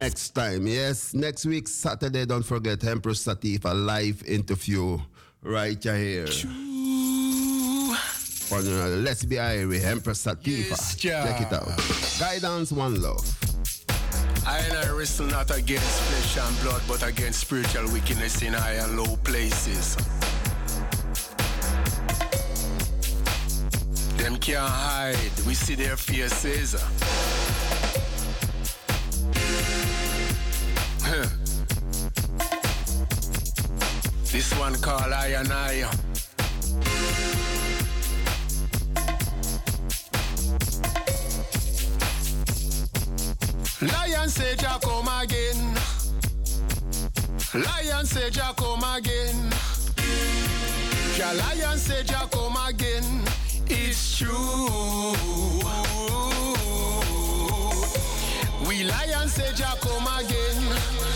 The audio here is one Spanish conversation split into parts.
Next time, yes. Next week, Saturday, don't forget Empress Sativa live interview right here. On uh, Let's Be Irie, Empress Sativa. Yes, Check it out. Guidance, one love. I and I wrestle not against flesh and blood, but against spiritual wickedness in high and low places. Them can't hide, we see their faces. This one called I and I. Lion say Jah come again. Lion say Jah come again. Jah lion say Jah come again. It's true. We lion say Jah come again.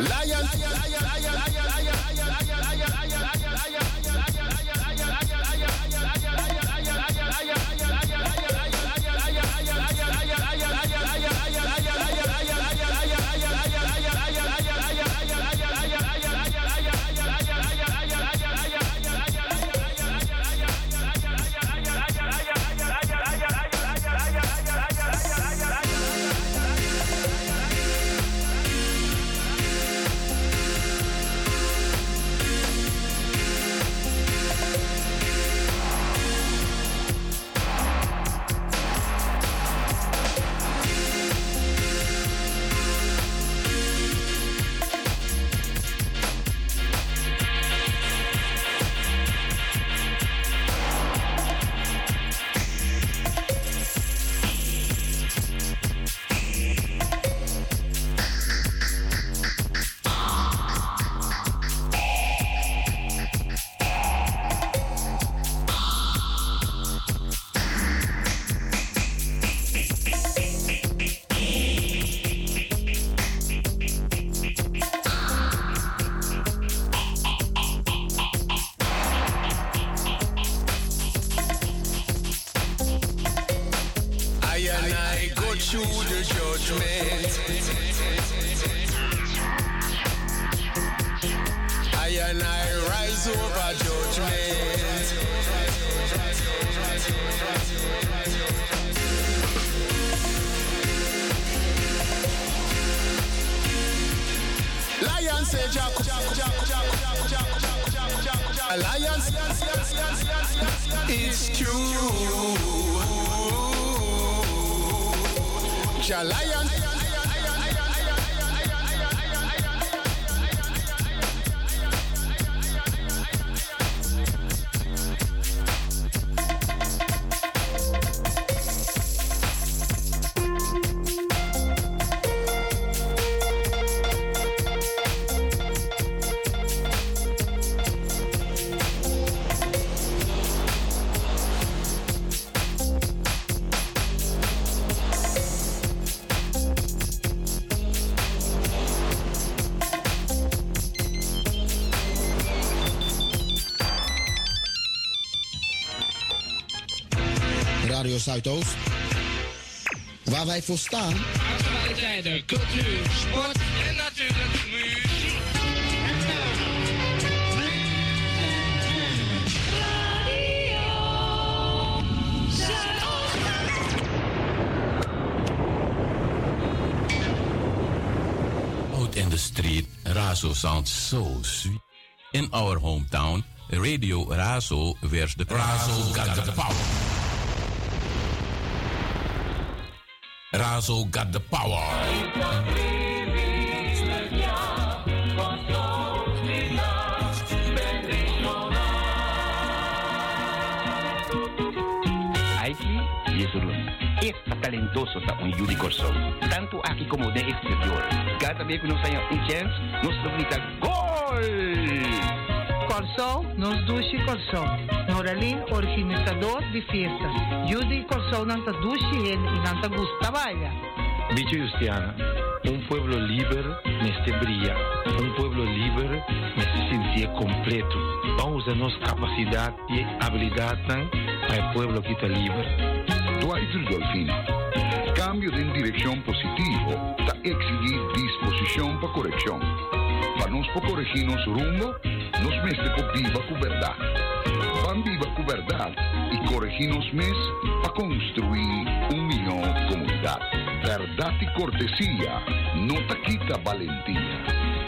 Lion, lion, lion, lion, lion, Zuidoost. Waar wij voor staan. Actualiteiten, cultuur, sport en natuurlijk muziek. Out in the street, Razo sounds so sweet. In our hometown, Radio Razo wears the Razo got the power. Razo got the power. Es talentoso sa un Yudi Corso. Tanto aquí como de exterior. Cada vez que nos haya un chance, nos gol! Corsol, nos duche Corsol. Noralin, organizador de fiesta. Judy Corsol nanta duche en y nanta gusta trabalha. Bicho Justiana, un pueblo libre neste brilla, un pueblo libre neste sentir completo. Vamos usar nossa capacidade e habilidade para o pueblo que está livre. Dwight Dolphin. cambio de dirección positivo ta exigir disposición para corrección. Nos por corregirnos rumbo, nos meste por viva con verdad. Van viva con verdad y corregirnos mes para construir un millón comunidad. Verdad y cortesía no te quita valentía.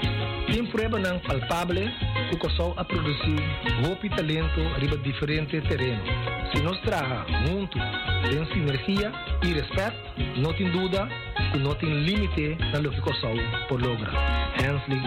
Tem prueba não palpável que a produzir golpe talento riba diferente terreno. Se nós traga junto, tem sinergia e respeito, não tem dúvida que não tem limite na lo que por lograr. Hensley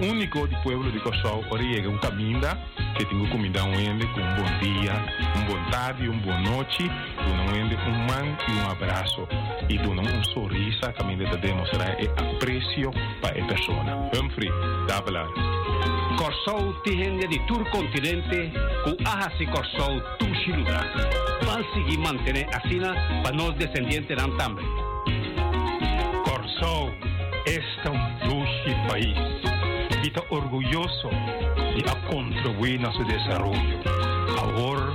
Único do pueblo de Kosovo oriega um caminho que tem comida um ende com um bom dia, um bom tarde, um boa noite, um ende um man e um abraço e dona um sorriso caminho de demonstrar e aprecio para a pessoa. Humphrey, dá. Kosovo tiene de tur continente ku aha si Kosovo tu shiluga. Pal sigi mantener asina para nos descendientes nan tambre. Kosovo este um luxo país está orgulloso de contribuir a su desarrollo. Ahora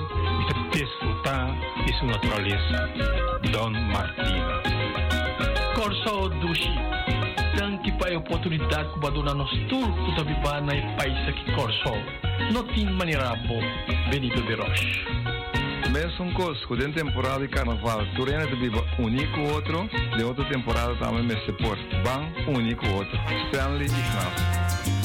está disfrutar de su naturaleza. Don Martina. Corso Dushi. Tanque para a oportunidade que o dona nos turco da viver na país aqui Corso. Não tem maneira boa. Benito de Roche. Mesmo um cosco de temporada de carnaval, Turena de viva único outro, de outra temporada também me suporta. Bang único outro. Stanley Ignacio. Bueno,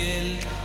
piel.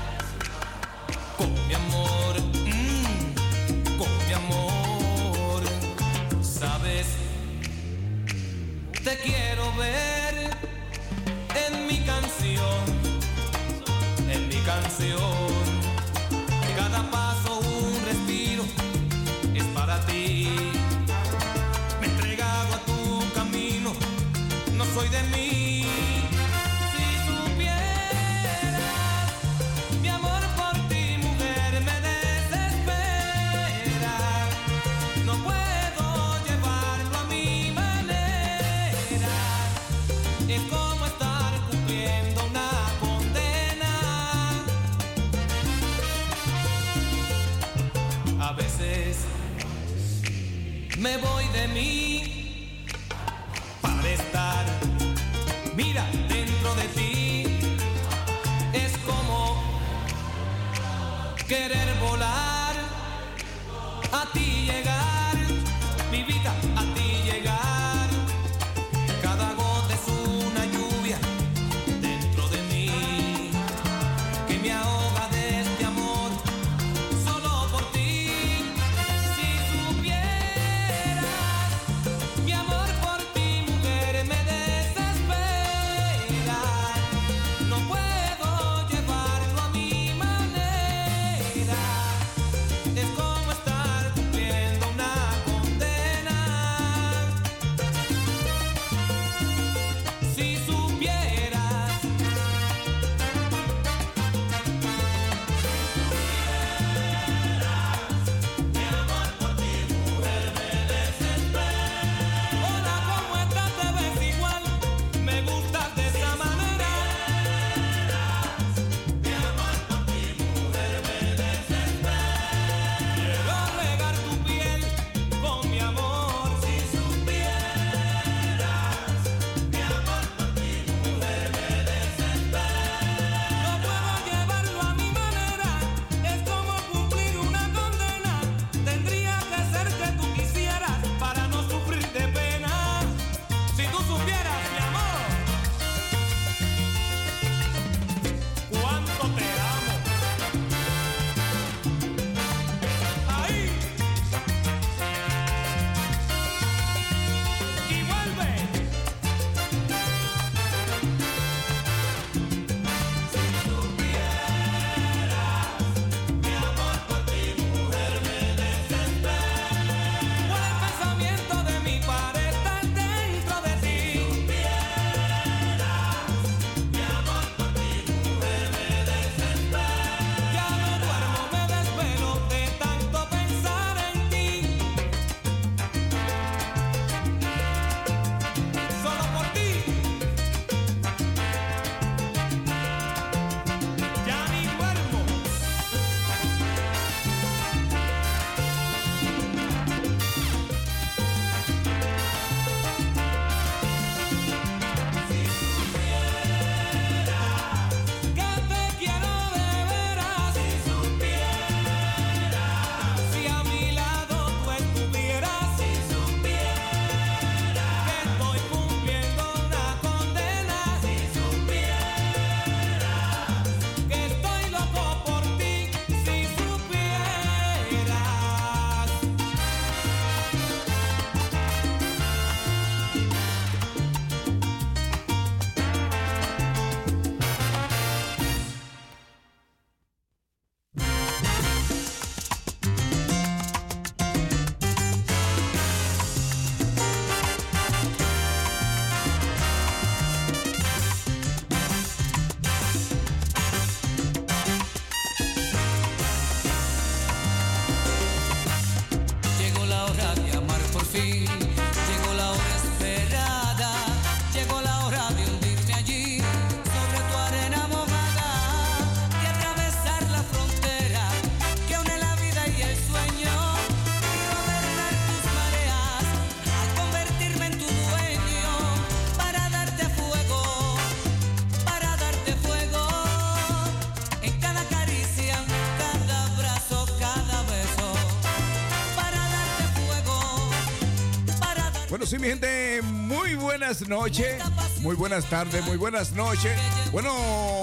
Buenas noches, muy buenas tardes, muy buenas noches. Bueno,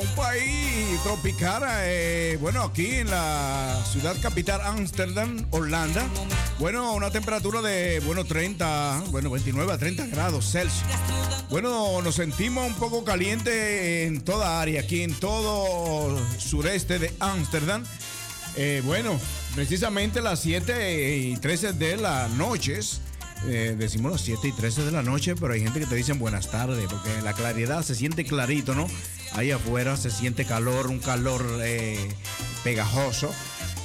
un país tropical, eh, bueno, aquí en la ciudad capital Ámsterdam, Holanda. Bueno, una temperatura de, bueno, 30, bueno, 29 a 30 grados Celsius. Bueno, nos sentimos un poco caliente en toda área, aquí en todo sureste de Ámsterdam. Eh, bueno, precisamente las 7 y 13 de las noches. Eh, decimos las 7 y 13 de la noche, pero hay gente que te dicen buenas tardes, porque la claridad se siente clarito, ¿no? Ahí afuera se siente calor, un calor eh, pegajoso,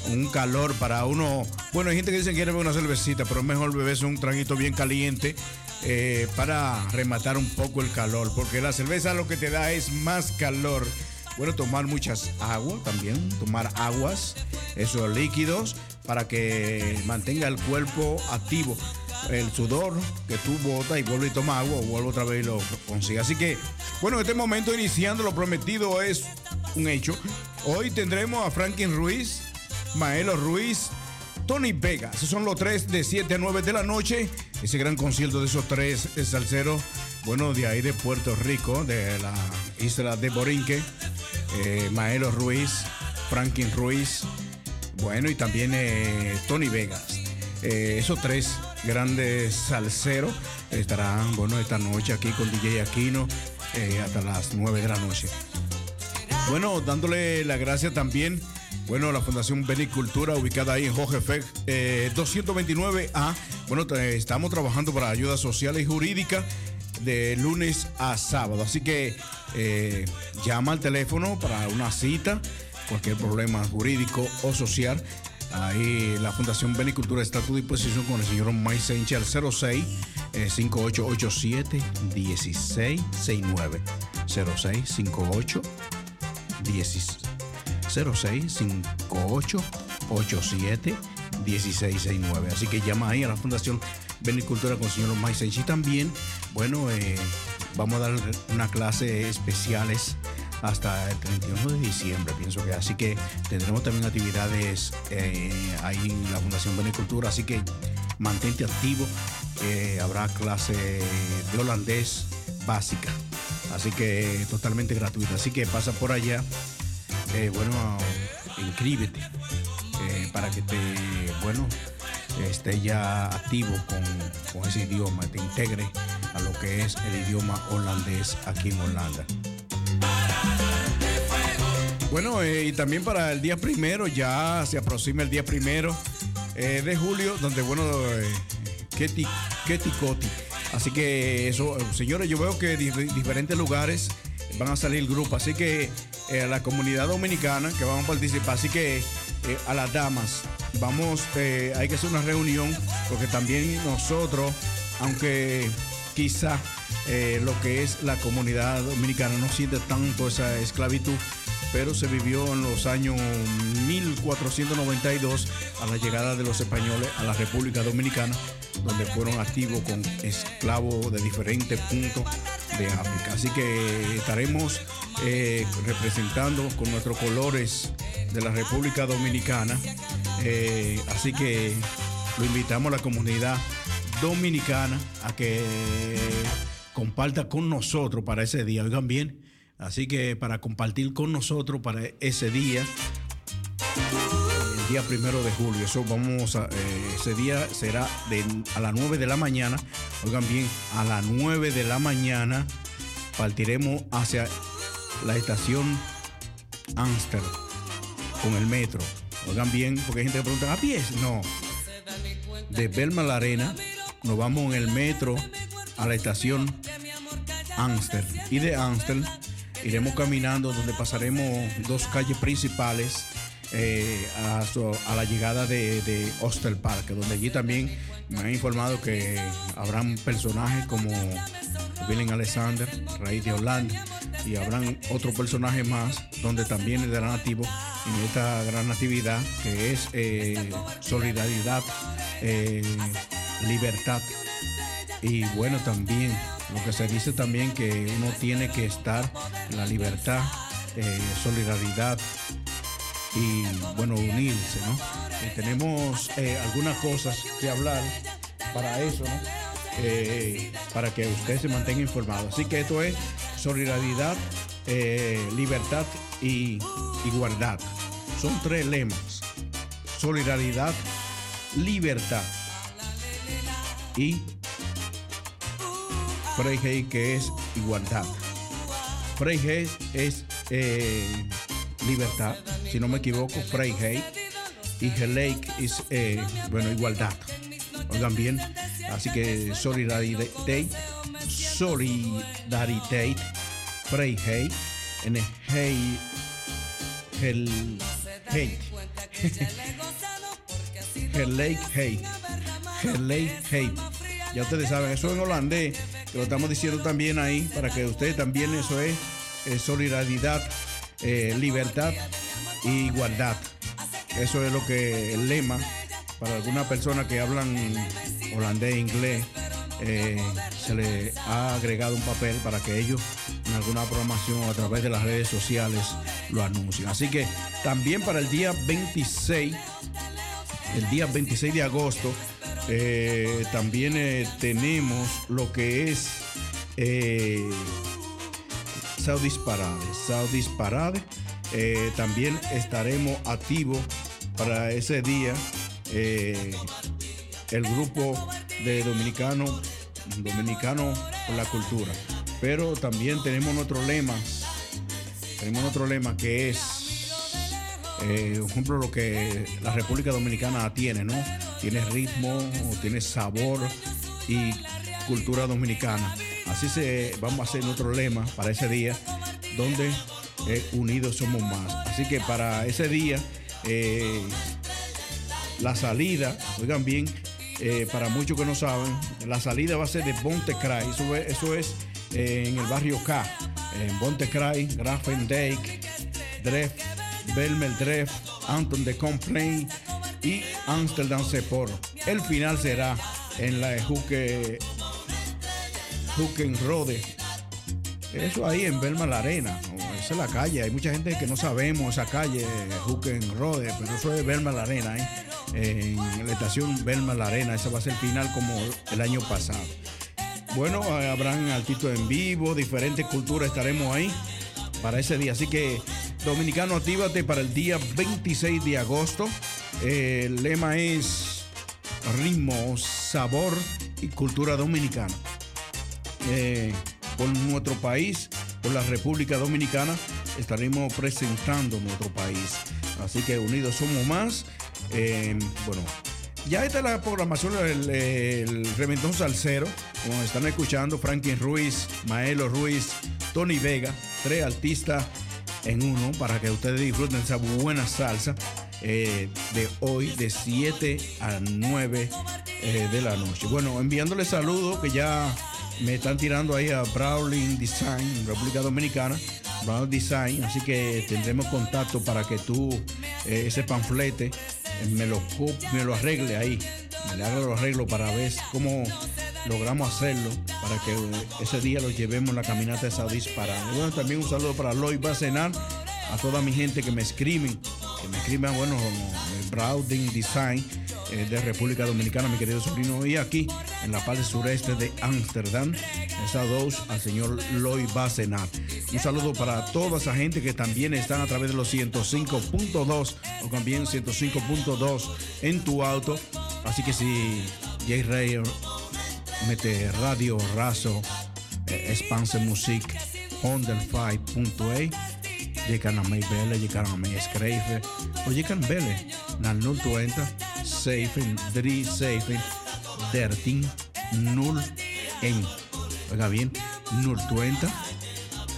un calor para uno. Bueno, hay gente que dice que quiere beber una cervecita, pero mejor beberse un traguito bien caliente eh, para rematar un poco el calor, porque la cerveza lo que te da es más calor. Bueno, tomar muchas aguas también, tomar aguas, esos líquidos, para que mantenga el cuerpo activo. El sudor que tú botas y vuelve y toma agua, o vuelve otra vez y lo consigue. Así que, bueno, en este momento iniciando, lo prometido es un hecho. Hoy tendremos a Franklin Ruiz, Maelo Ruiz, Tony Vega. Esos son los tres de 7 a 9 de la noche. Ese gran concierto de esos tres salseros, bueno, de ahí de Puerto Rico, de la isla de Borinque. Eh, Maelo Ruiz, Franklin Ruiz, bueno, y también eh, Tony Vegas. Eh, esos tres grandes salseros estarán, bueno, esta noche aquí con DJ Aquino hasta las 9 de la noche. Bueno, dándole la gracia también, bueno, a la Fundación Benicultura, ubicada ahí en Jorge Feck, eh, 229A. Bueno, estamos trabajando para ayuda social y jurídica de lunes a sábado. Así que eh, llama al teléfono para una cita, cualquier problema jurídico o social. Ahí la Fundación Benicultura está a tu disposición con el señor Mike Senche al 06 eh, 5887 1669 06 58 16 06 58 87 1669. Así que llama ahí a la Fundación Benicultura con el señor Mike Senchi. También, bueno, eh, vamos a dar una clase especiales hasta el 31 de diciembre, pienso que. Así que tendremos también actividades eh, ahí en la Fundación Benicultura. Así que mantente activo. Eh, habrá clase de holandés básica. Así que totalmente gratuita. Así que pasa por allá. Eh, bueno, inscríbete eh, para que te, bueno, esté ya activo con, con ese idioma, te integre que es el idioma holandés aquí en Holanda. Bueno, eh, y también para el día primero, ya se aproxima el día primero eh, de julio, donde, bueno, eh, Keti, Keti Koti. Así que eso, señores, yo veo que di- diferentes lugares van a salir grupos, así que eh, a la comunidad dominicana que van a participar, así que a las damas, vamos, hay que hacer una reunión, porque también nosotros, aunque quizá eh, lo que es la comunidad dominicana no siente tanto esa esclavitud, pero se vivió en los años 1492 a la llegada de los españoles a la República Dominicana, donde fueron activos con esclavos de diferentes puntos de África. Así que estaremos eh, representando con nuestros colores de la República Dominicana. Eh, así que lo invitamos a la comunidad dominicana a que comparta con nosotros para ese día. Oigan bien, así que para compartir con nosotros para ese día, el día primero de julio, eso vamos a, eh, ese día será a las 9 de la mañana. Oigan bien, a las 9 de la mañana partiremos hacia la estación Amster con el metro. Oigan bien, porque hay gente que pregunta, ¿a pies? No. De Belma la Arena, nos vamos en el metro a la estación Amster. Y de Amster iremos caminando donde pasaremos dos calles principales eh, a, la llegada de, de Hostel Park, donde allí también me han informado que habrán personajes como Willem Alexander, Raíz de Holanda, y habrán otros personajes más donde también estarán activos en esta gran actividad que es eh, solidaridad, eh, libertad y bueno también lo que se dice también que uno tiene que estar en la libertad, eh, solidaridad y bueno unirse, ¿no? Tenemos eh, algunas cosas que hablar para eso, ¿no? eh, para que usted se mantenga informado. Así que esto es solidaridad, libertad y igualdad. Son tres lemas. Solidaridad, libertad y Freige que es igualdad. Freige es eh, libertad, si no me equivoco, Freige y Heleik es, eh, bueno, igualdad. Oigan bien, así que solidaridad, solidaridad, Freige, en el hate, Heleik hate, Heleik hate. Ya ustedes saben, eso en holandés, que lo estamos diciendo también ahí, para que ustedes también, eso es solidaridad, eh, libertad e igualdad. Eso es lo que el lema para algunas personas que hablan holandés e inglés. eh, se le ha agregado un papel para que ellos en alguna programación a través de las redes sociales lo anuncien. Así que también para el día 26, el día 26 de agosto, eh, también eh, tenemos lo que es eh, Saudis Parade. Saudis Parade. Eh, también estaremos activos para ese día. el grupo de dominicanos, dominicanos por la cultura. Pero también tenemos nuestro lema. Tenemos otro lema que es, eh, por ejemplo, lo que la República Dominicana tiene, ¿no? Tiene ritmo, tiene sabor y cultura dominicana. Así se vamos a hacer nuestro lema para ese día, donde eh, unidos somos más. Así que para ese día, eh, la salida, oigan bien, eh, para muchos que no saben, la salida va a ser de Bontecray. Eso es, en el barrio K, en Bontecray, Grafendijk, Dref, Belmer Dref, Anton de Complain y Amsterdam Sepor. El final será en la Juque Rode. Eso ahí en Belma la Arena. Esa es la calle. Hay mucha gente que no sabemos esa calle, Rode, pero eso es Belma la Arena. ¿eh? En la estación Belma la Arena. Ese va a ser el final como el año pasado. Bueno, habrán artistas en vivo, diferentes culturas estaremos ahí para ese día. Así que, Dominicano, actívate para el día 26 de agosto. El lema es ritmo, sabor y cultura dominicana. Eh, por nuestro país, por la República Dominicana, estaremos presentando nuestro país. Así que unidos somos más. Eh, bueno, ya está la programación del el Reventón Salcero, como están escuchando, Franklin Ruiz, Maelo Ruiz, Tony Vega, tres artistas en uno para que ustedes disfruten esa buena salsa eh, de hoy de 7 a 9 eh, de la noche. Bueno, enviándole saludos que ya me están tirando ahí a Brawling Design, República Dominicana, Brown Design, así que tendremos contacto para que tú eh, ese panflete me lo, me lo arregle ahí, me le haga los arreglos para ver cómo logramos hacerlo, para que ese día lo llevemos la caminata. Y bueno, también un saludo para Lloyd Bacenar, a toda mi gente que me escriben, que me escriben, bueno, Browding Design eh, de República Dominicana, mi querido sobrino, y aquí en la parte sureste de Ámsterdam, esas dos al señor Lloyd Bacenar. Un saludo para toda esa gente que también están a través de los 105.2 o también 105.2 en tu auto. Así que si Jay Ray mete Radio Razo, eh, Expanse Music, Hondelfive.a, je kan naar mij bellen, je kan naar mij schrijven. Of je kan bellen naar 020 737 13 01. Oiga bien, 020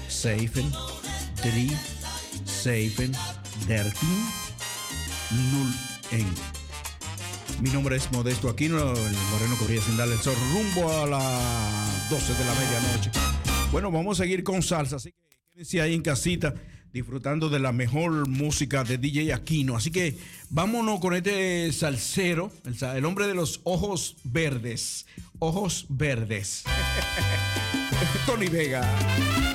737 13 01. Mi nombre es Modesto Aquino, el moreno corría sin darle el sol rumbo a las 12 de la medianoche. Bueno, vamos a seguir con salsa, así que quédense ahí en casita disfrutando de la mejor música de DJ Aquino. Así que vámonos con este salsero, el, hombre de los ojos verdes. Ojos verdes. Tony Vega.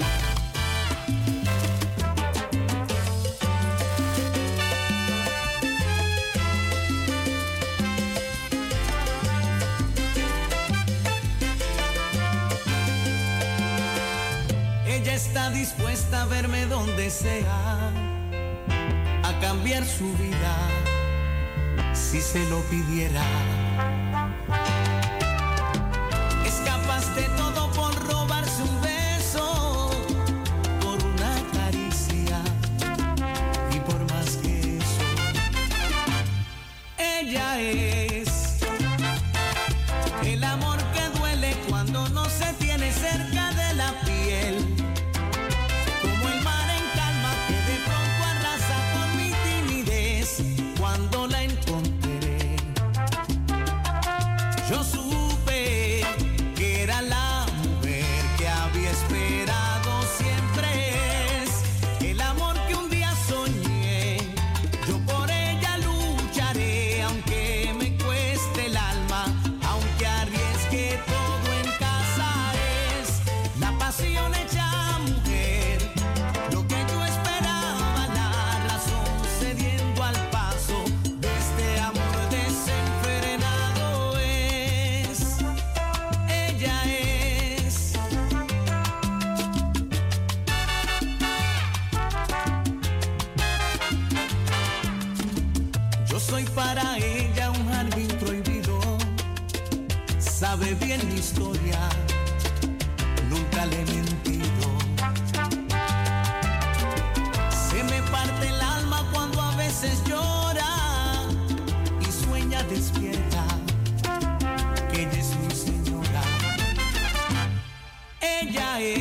dispuesta a verme donde sea, a cambiar su vida si se lo pidiera. en mi historia nunca le he mentido. Se me parte el alma cuando a veces llora y sueña despierta que ella es mi señora. Ella es.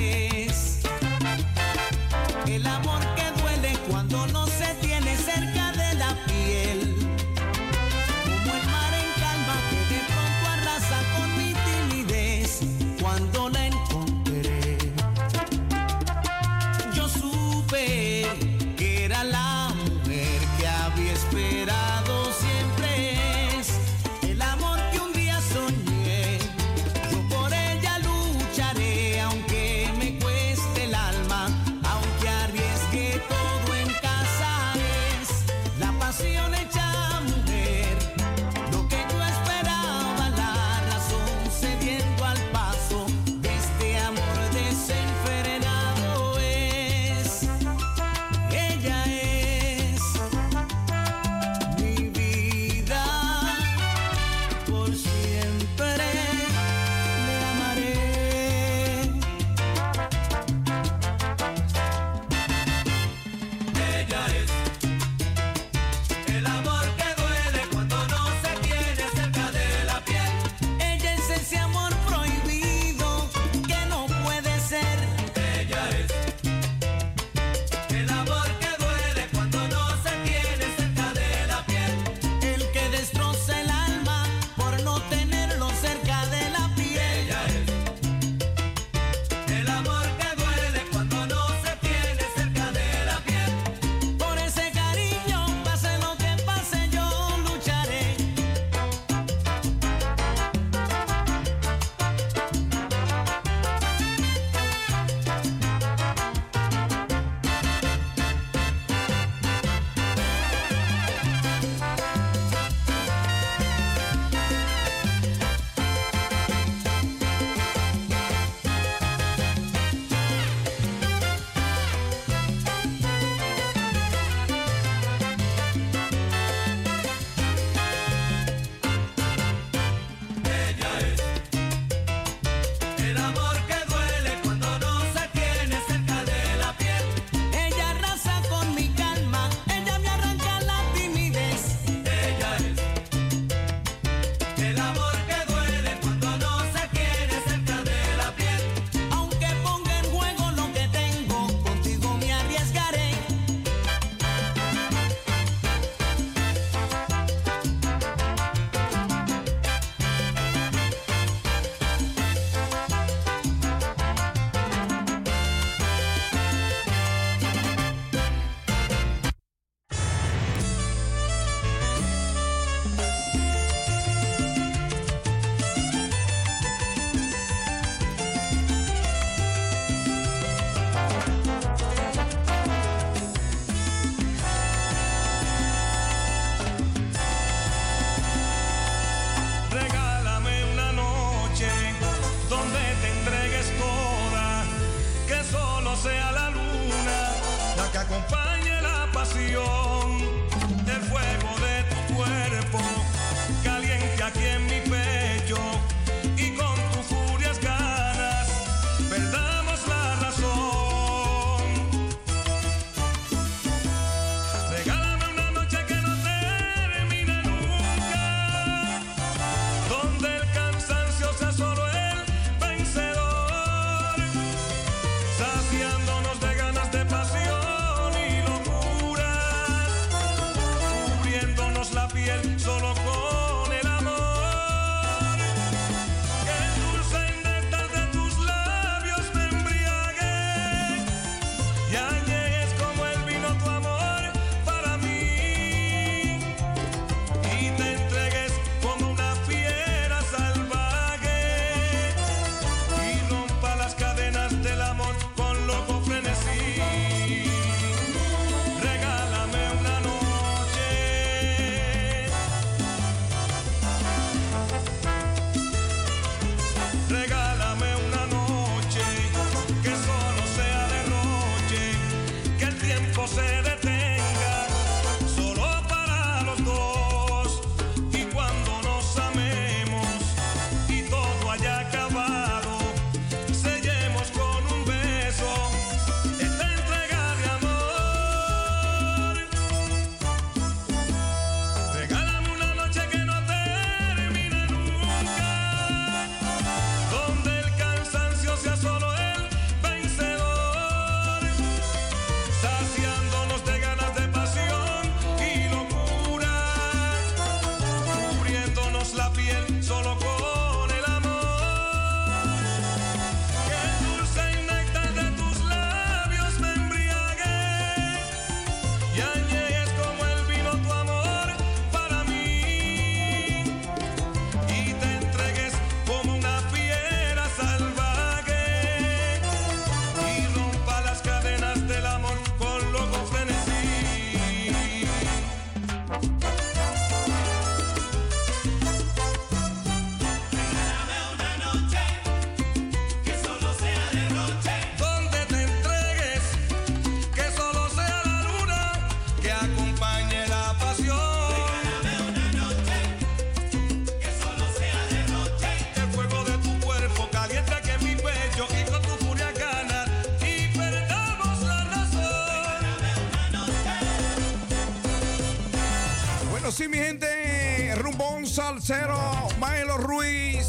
Salcero, Milo Ruiz,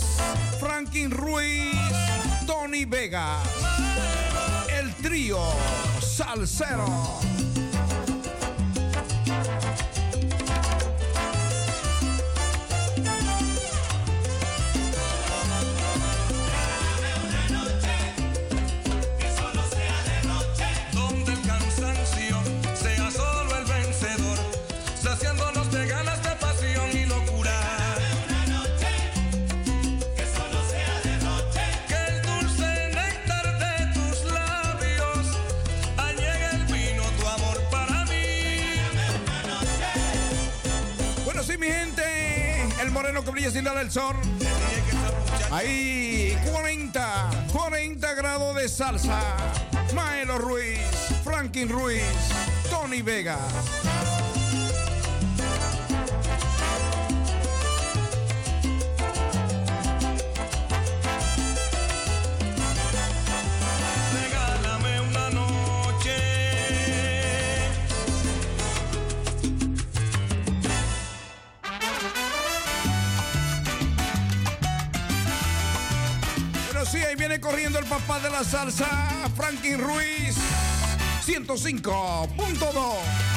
Franklin Ruiz, Tony Vega. El trío Salcero. Ahí, 40, 40 grados de salsa. Maelo Ruiz, Franklin Ruiz, Tony Vega. poniendo el papá de la salsa, Franklin Ruiz, 105.2.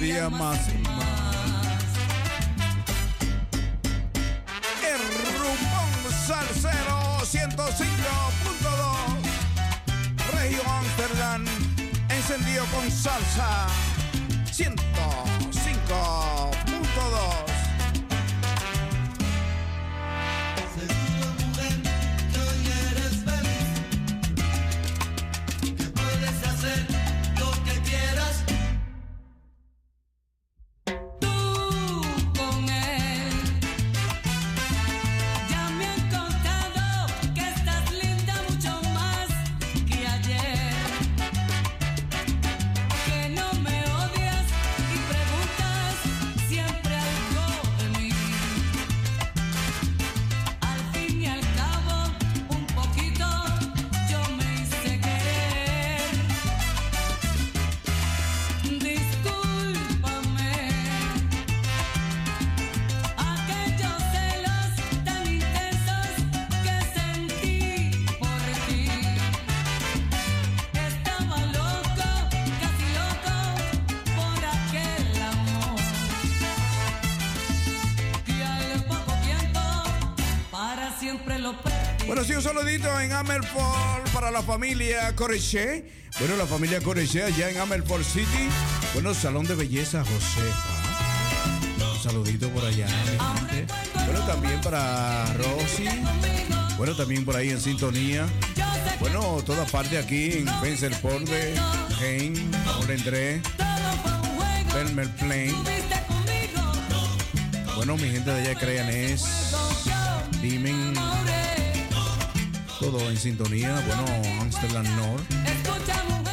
día más y más. El rumbón salsero 105.2, Regio Amsterdam, encendido con salsa. familia Coreche. Bueno, la familia Coreche allá en Amelford City. Bueno, Salón de Belleza Josefa. Un saludito por allá. ¿eh? Bueno, también para Rosy. Bueno, también por ahí en sintonía. Bueno, toda parte aquí en Pencil Porde, Hain, Orendré, Belmer Plain. Bueno, mi gente de allá, crean es Dimen todo en sintonía. Bueno, Amsterdam Nord.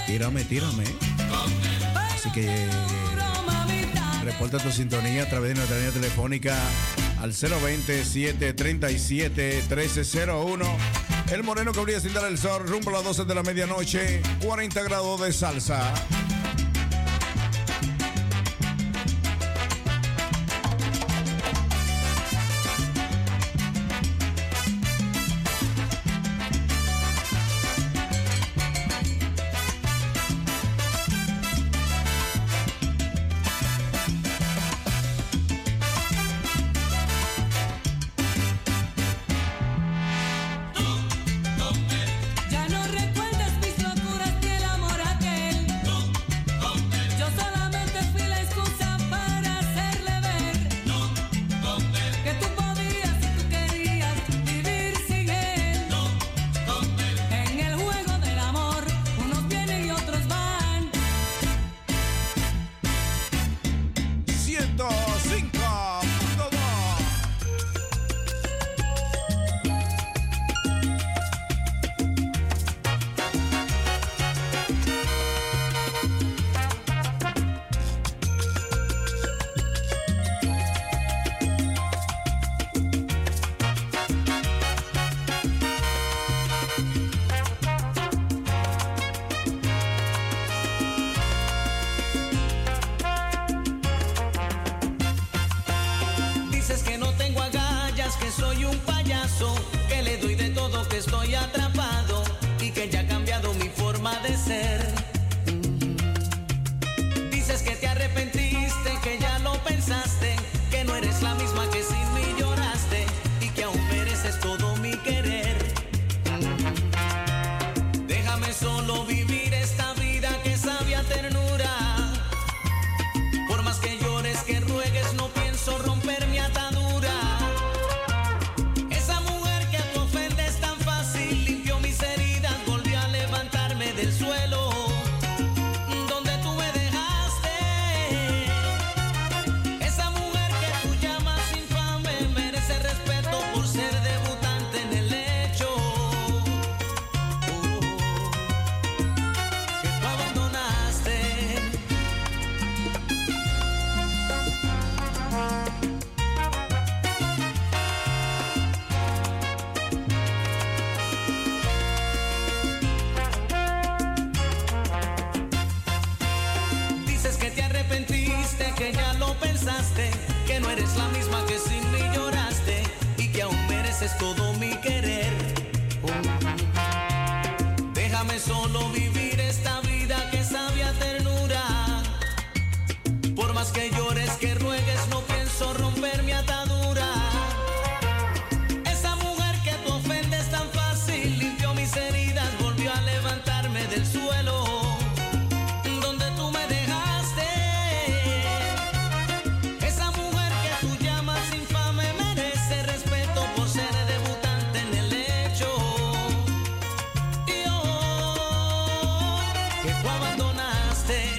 Tírame, tírame. Así que eh, reporta tu sintonía a través de nuestra línea telefónica al 020-737-1301. El moreno que habría sin dar el sol, rumbo a las 12 de la medianoche, 40 grados de salsa.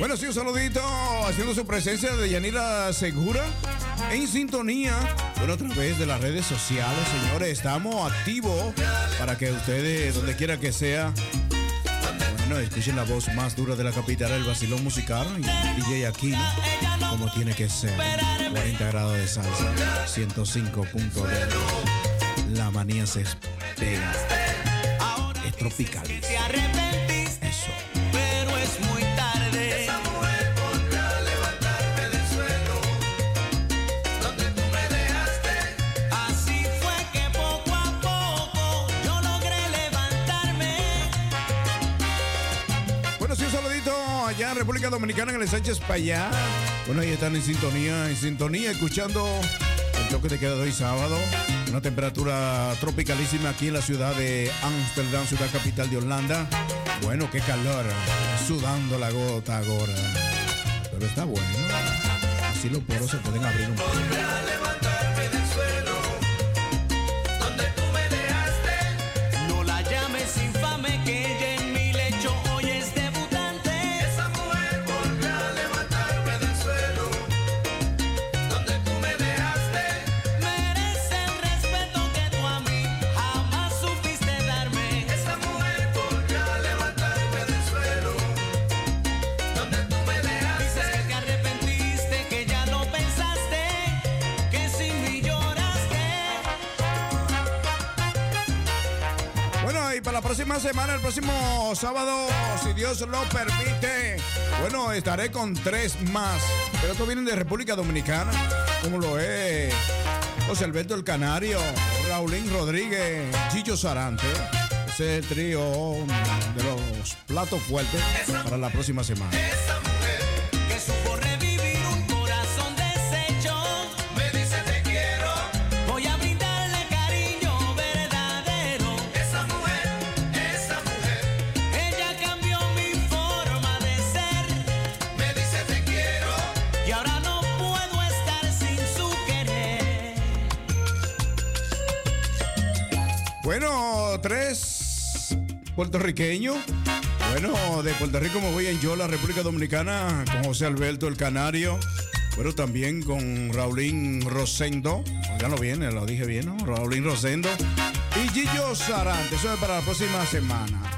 Bueno, sí, un saludito haciendo su presencia de Yanira Segura en sintonía. Bueno, a través de las redes sociales, señores, estamos activos para que ustedes, donde quiera que sea, bueno, escuchen la voz más dura de la capital, el vacilón musical y DJ Aquino, como tiene que ser. 40 grados de salsa, 105.2. La manía se pega. Es tropical. Dominicana, en el Sánchez Payá. Bueno, ahí están en sintonía, en sintonía, escuchando el toque de queda de hoy sábado. Una temperatura tropicalísima aquí en la ciudad de Ámsterdam, ciudad capital de Holanda. Bueno, qué calor, sudando la gota ahora. Pero está bueno. Así los poros se pueden abrir un poco. Próxima semana, el próximo sábado, si Dios lo permite, bueno, estaré con tres más. Pero estos vienen de República Dominicana, como lo es José Alberto el Canario, Raulín Rodríguez, Chicho Sarante. Ese es el trío de los platos fuertes para la próxima semana. Puertorriqueños. Bueno, de Puerto Rico me voy en yo, la República Dominicana, con José Alberto el Canario. Bueno, también con Raulín Rosendo. Ya lo viene, lo dije bien, ¿no? Raulín Rosendo. Y Gillo Sarante. Eso es para la próxima semana.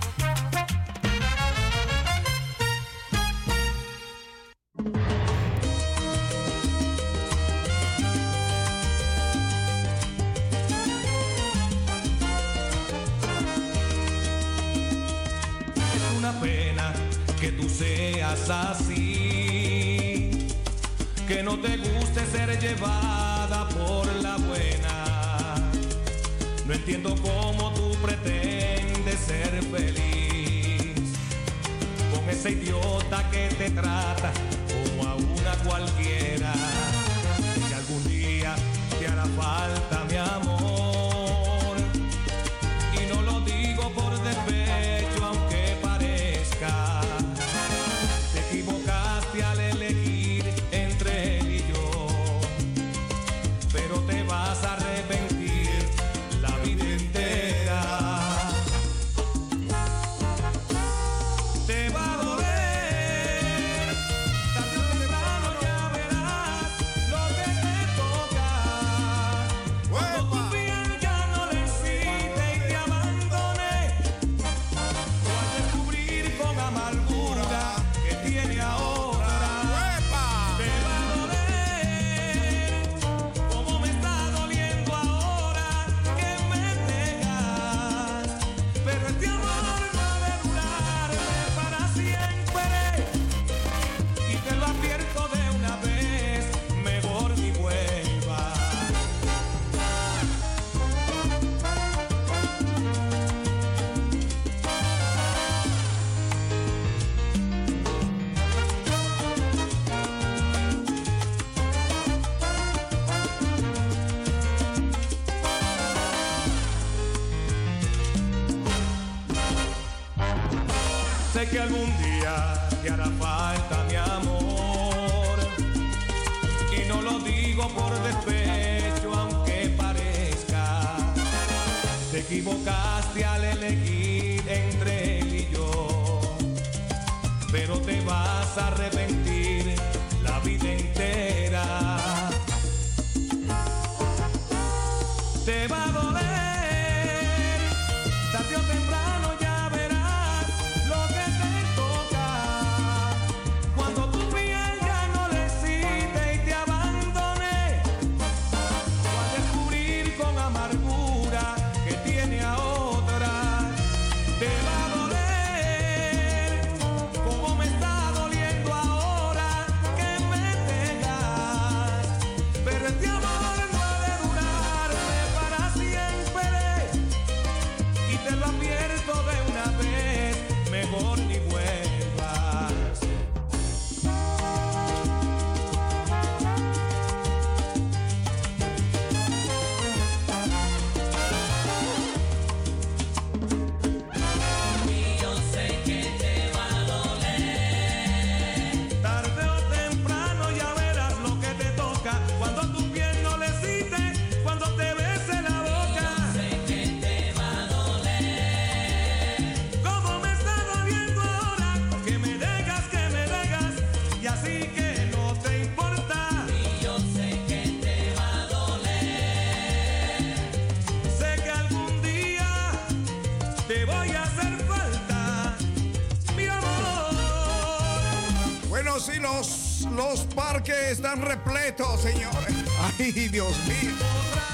están repletos, señores. Ay, Dios mío.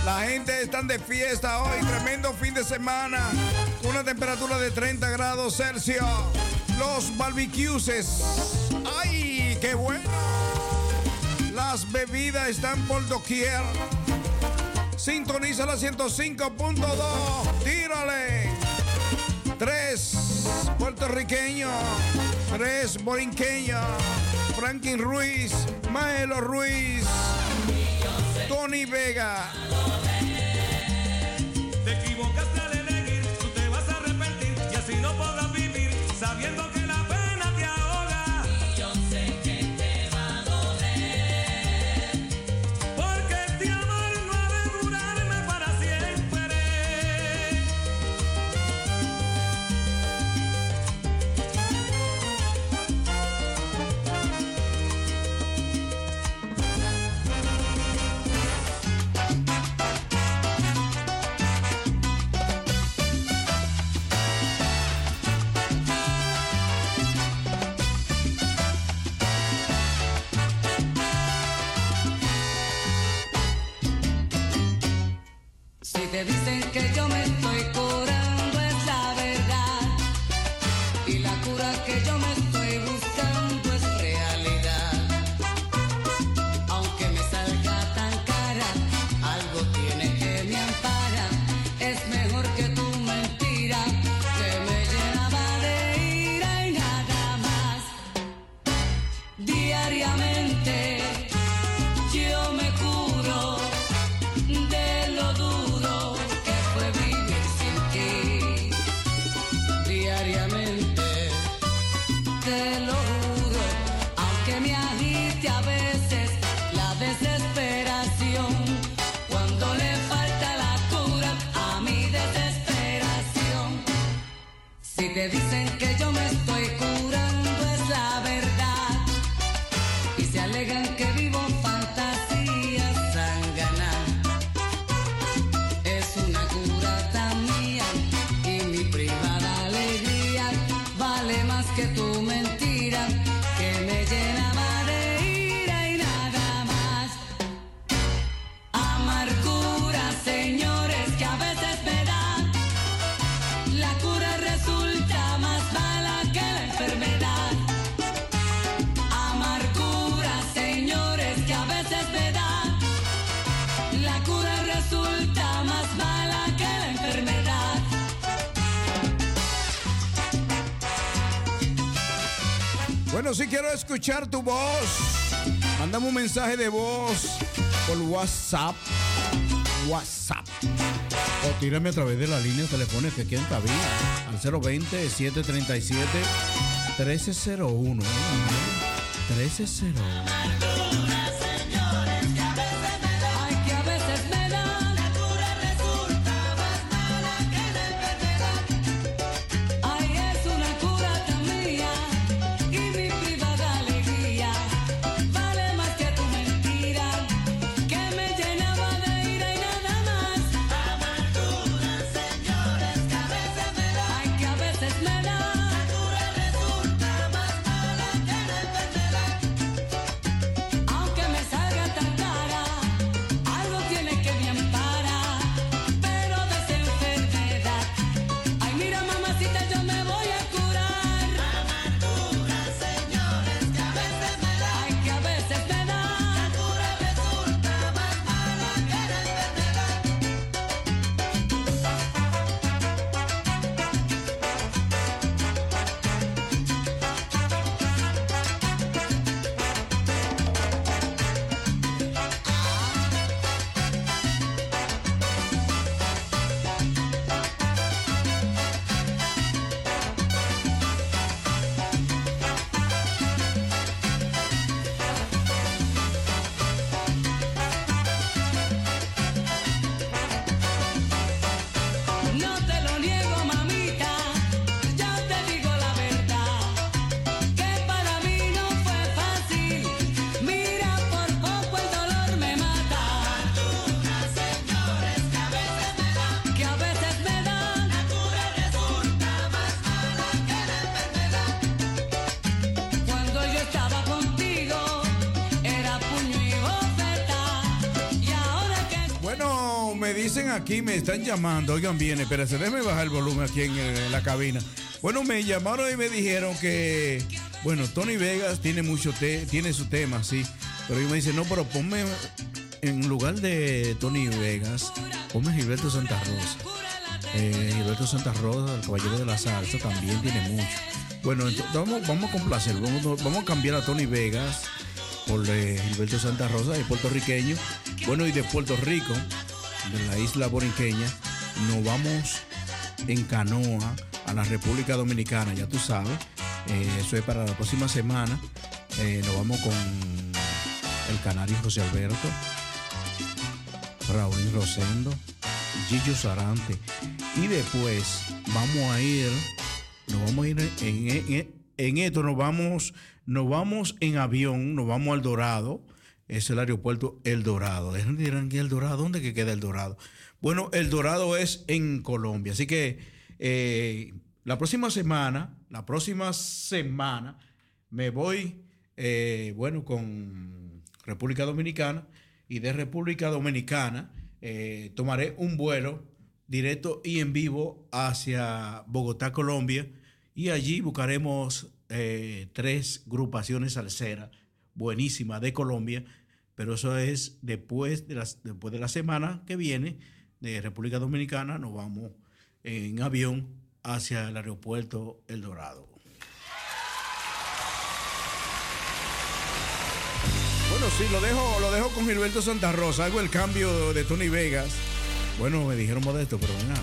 La gente está de fiesta hoy. Tremendo fin de semana. Una temperatura de 30 grados Celsius. Los barbecues. Ay, qué bueno. Las bebidas están por doquier. Sintoniza la 105.2. Tírale. Tres puertorriqueños. Tres borinqueños. Franklin Ruiz. Maelo Ruiz, Tony Vega, que dicen que yo me Bueno, si sí quiero escuchar tu voz, mándame un mensaje de voz por WhatsApp. WhatsApp. O tírame a través de la línea telefónica que aquí en al 020-737-1301. 1301. Dicen aquí, me están llamando. Oigan bien, espérense, déjenme bajar el volumen aquí en, eh, la cabina. Bueno, me llamaron y me dijeron que, bueno, Tony Vegas tiene mucho te- tiene su tema, sí. Pero ellos me dicen, no, pero ponme en lugar de Tony Vegas, ponme Gilberto Santa Rosa. Eh, Gilberto Santa Rosa, el caballero de la salsa, también tiene mucho. Bueno, entonces, vamos, vamos a complacer, vamos, vamos a cambiar a Tony Vegas por eh, Gilberto Santa Rosa, es puertorriqueño. Bueno, y de Puerto Rico, de la isla borinqueña, nos vamos en canoa a la República Dominicana, ya tú sabes. Eh, eso es para la próxima semana. Eh, nos vamos con el canario José Alberto, Raúl Rosendo, Gillo Sarante. Y después vamos a ir, nos vamos a ir en, en- en esto, nos vamos, nos vamos en avión, nos vamos al Dorado. Es el aeropuerto El Dorado. Dirán, ¿y el Dorado? ¿Dónde que queda el Dorado? Bueno, el Dorado es en Colombia. Así que eh, la próxima semana, la próxima semana, me voy, eh, bueno, con República Dominicana y de República Dominicana eh, tomaré un vuelo directo y en vivo hacia Bogotá, Colombia, y allí buscaremos tres agrupaciones salseras buenísimas de Colombia, pero eso es después de, las, después de la semana que viene de República Dominicana, nos vamos en avión hacia el aeropuerto El Dorado. Bueno, sí, lo dejo, lo dejo con Gilberto Santa Rosa. Hago el cambio de Tony Vegas. Bueno, me dijeron modesto, pero venga,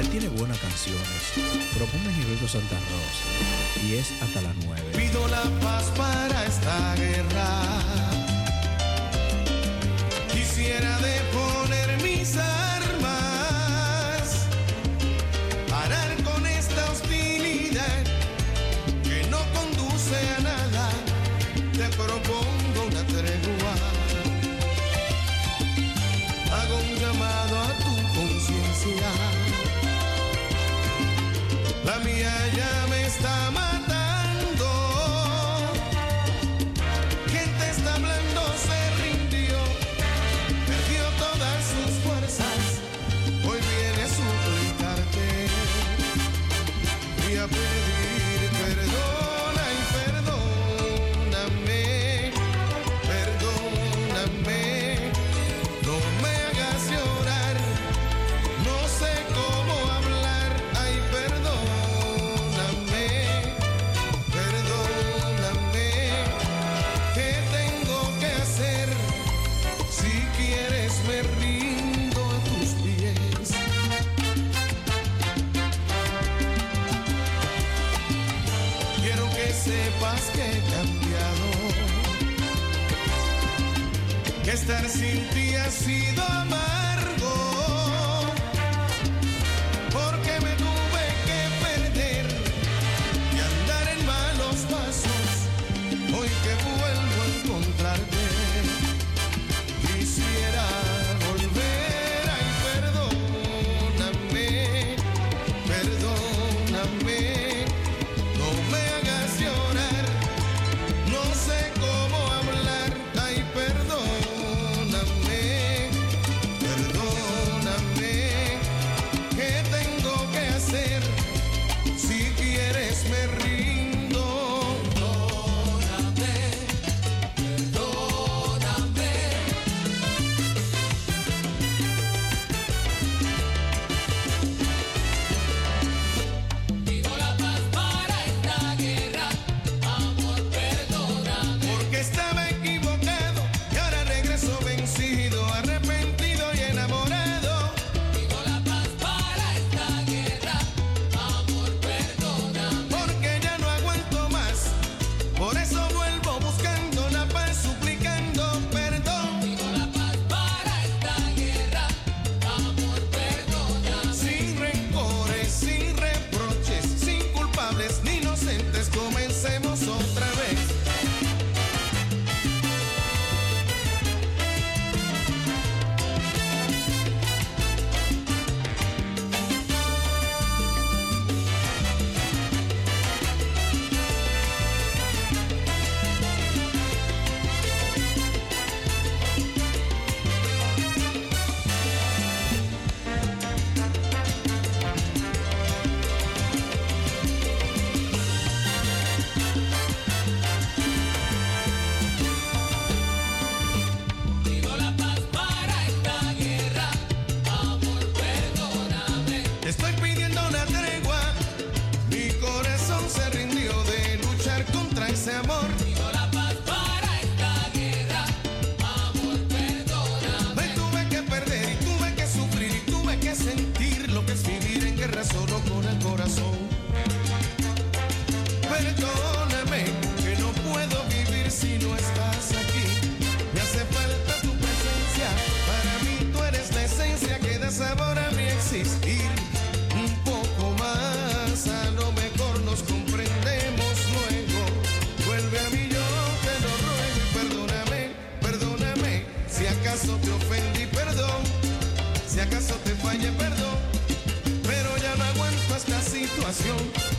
él tiene buenas canciones. Pero ponme Gilberto Santa Rosa. Y es hasta las 9. Pido la paz para esta guerra. Quisiera perdón, pero ya no aguanto esta situación,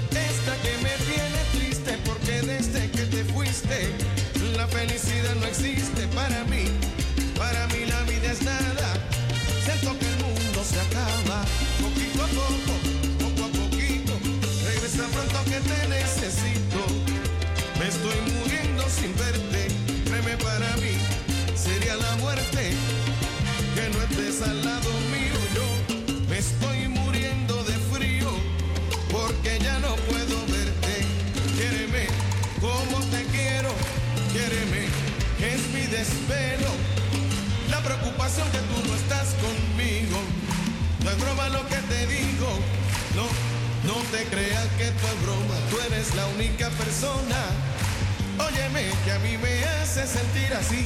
esta que me tiene triste, porque desde que te fuiste, la felicidad no existe para mí, para mí la vida es nada, siento que el mundo se acaba, poquito a poco, poco a poquito, regresa pronto que te necesito, me estoy muriendo sin verte, créeme para mí, sería la muerte. Que no estés al lado no te creas que es broma, tú eres la única persona, óyeme que a mí me hace sentir así,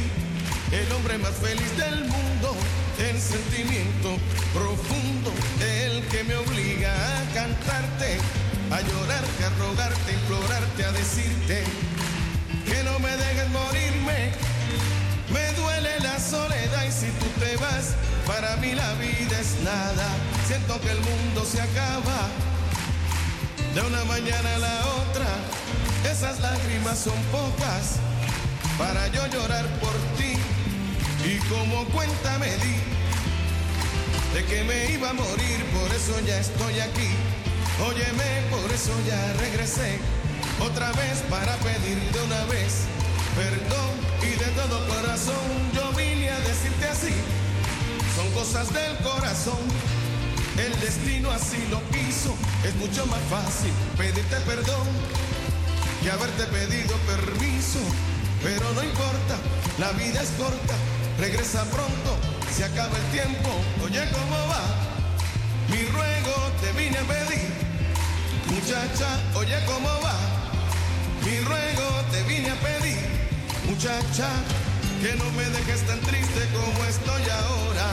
el hombre más feliz del mundo, el sentimiento profundo, el que me obliga a cantarte, a llorarte, a rogarte, a implorarte, a decirte que no me dejes morirme. Me duele la soledad y si tú te vas, para mí la vida es nada. Siento que el mundo se acaba de una mañana a la otra. Esas lágrimas son pocas para yo llorar por ti. Y como cuenta me di de que me iba a morir, por eso ya estoy aquí. Óyeme, por eso ya regresé otra vez para pedir de una vez perdón y de todo corazón yo vine a decirte así. Son cosas del corazón, el destino así lo quiso. Es mucho más fácil pedirte perdón que haberte pedido permiso. Pero no importa, la vida es corta, regresa pronto, se acaba el tiempo. Oye, ¿cómo va? Mi ruego te vine a pedir. Muchacha, oye, ¿cómo va? Mi ruego te vine a pedir. Muchacha, que no me dejes tan triste como estoy ahora.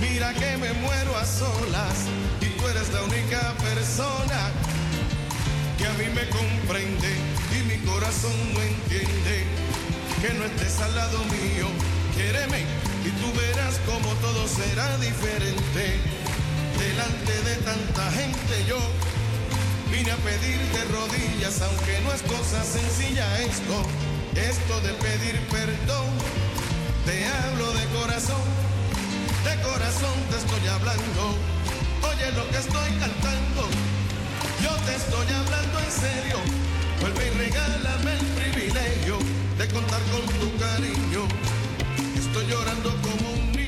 Mira que me muero a solas y tú eres la única persona que a mí me comprende y mi corazón no entiende que no estés al lado mío. Quiéreme y tú verás como todo será diferente. Delante de tanta gente yo vine a pedir de rodillas, aunque no es cosa sencilla esto, esto de pedir perdón. Te hablo de corazón, de corazón te estoy hablando. Oye lo que estoy cantando. Yo te estoy hablando en serio. Vuelve y regálame el privilegio de contar con tu cariño. Estoy llorando como un niño.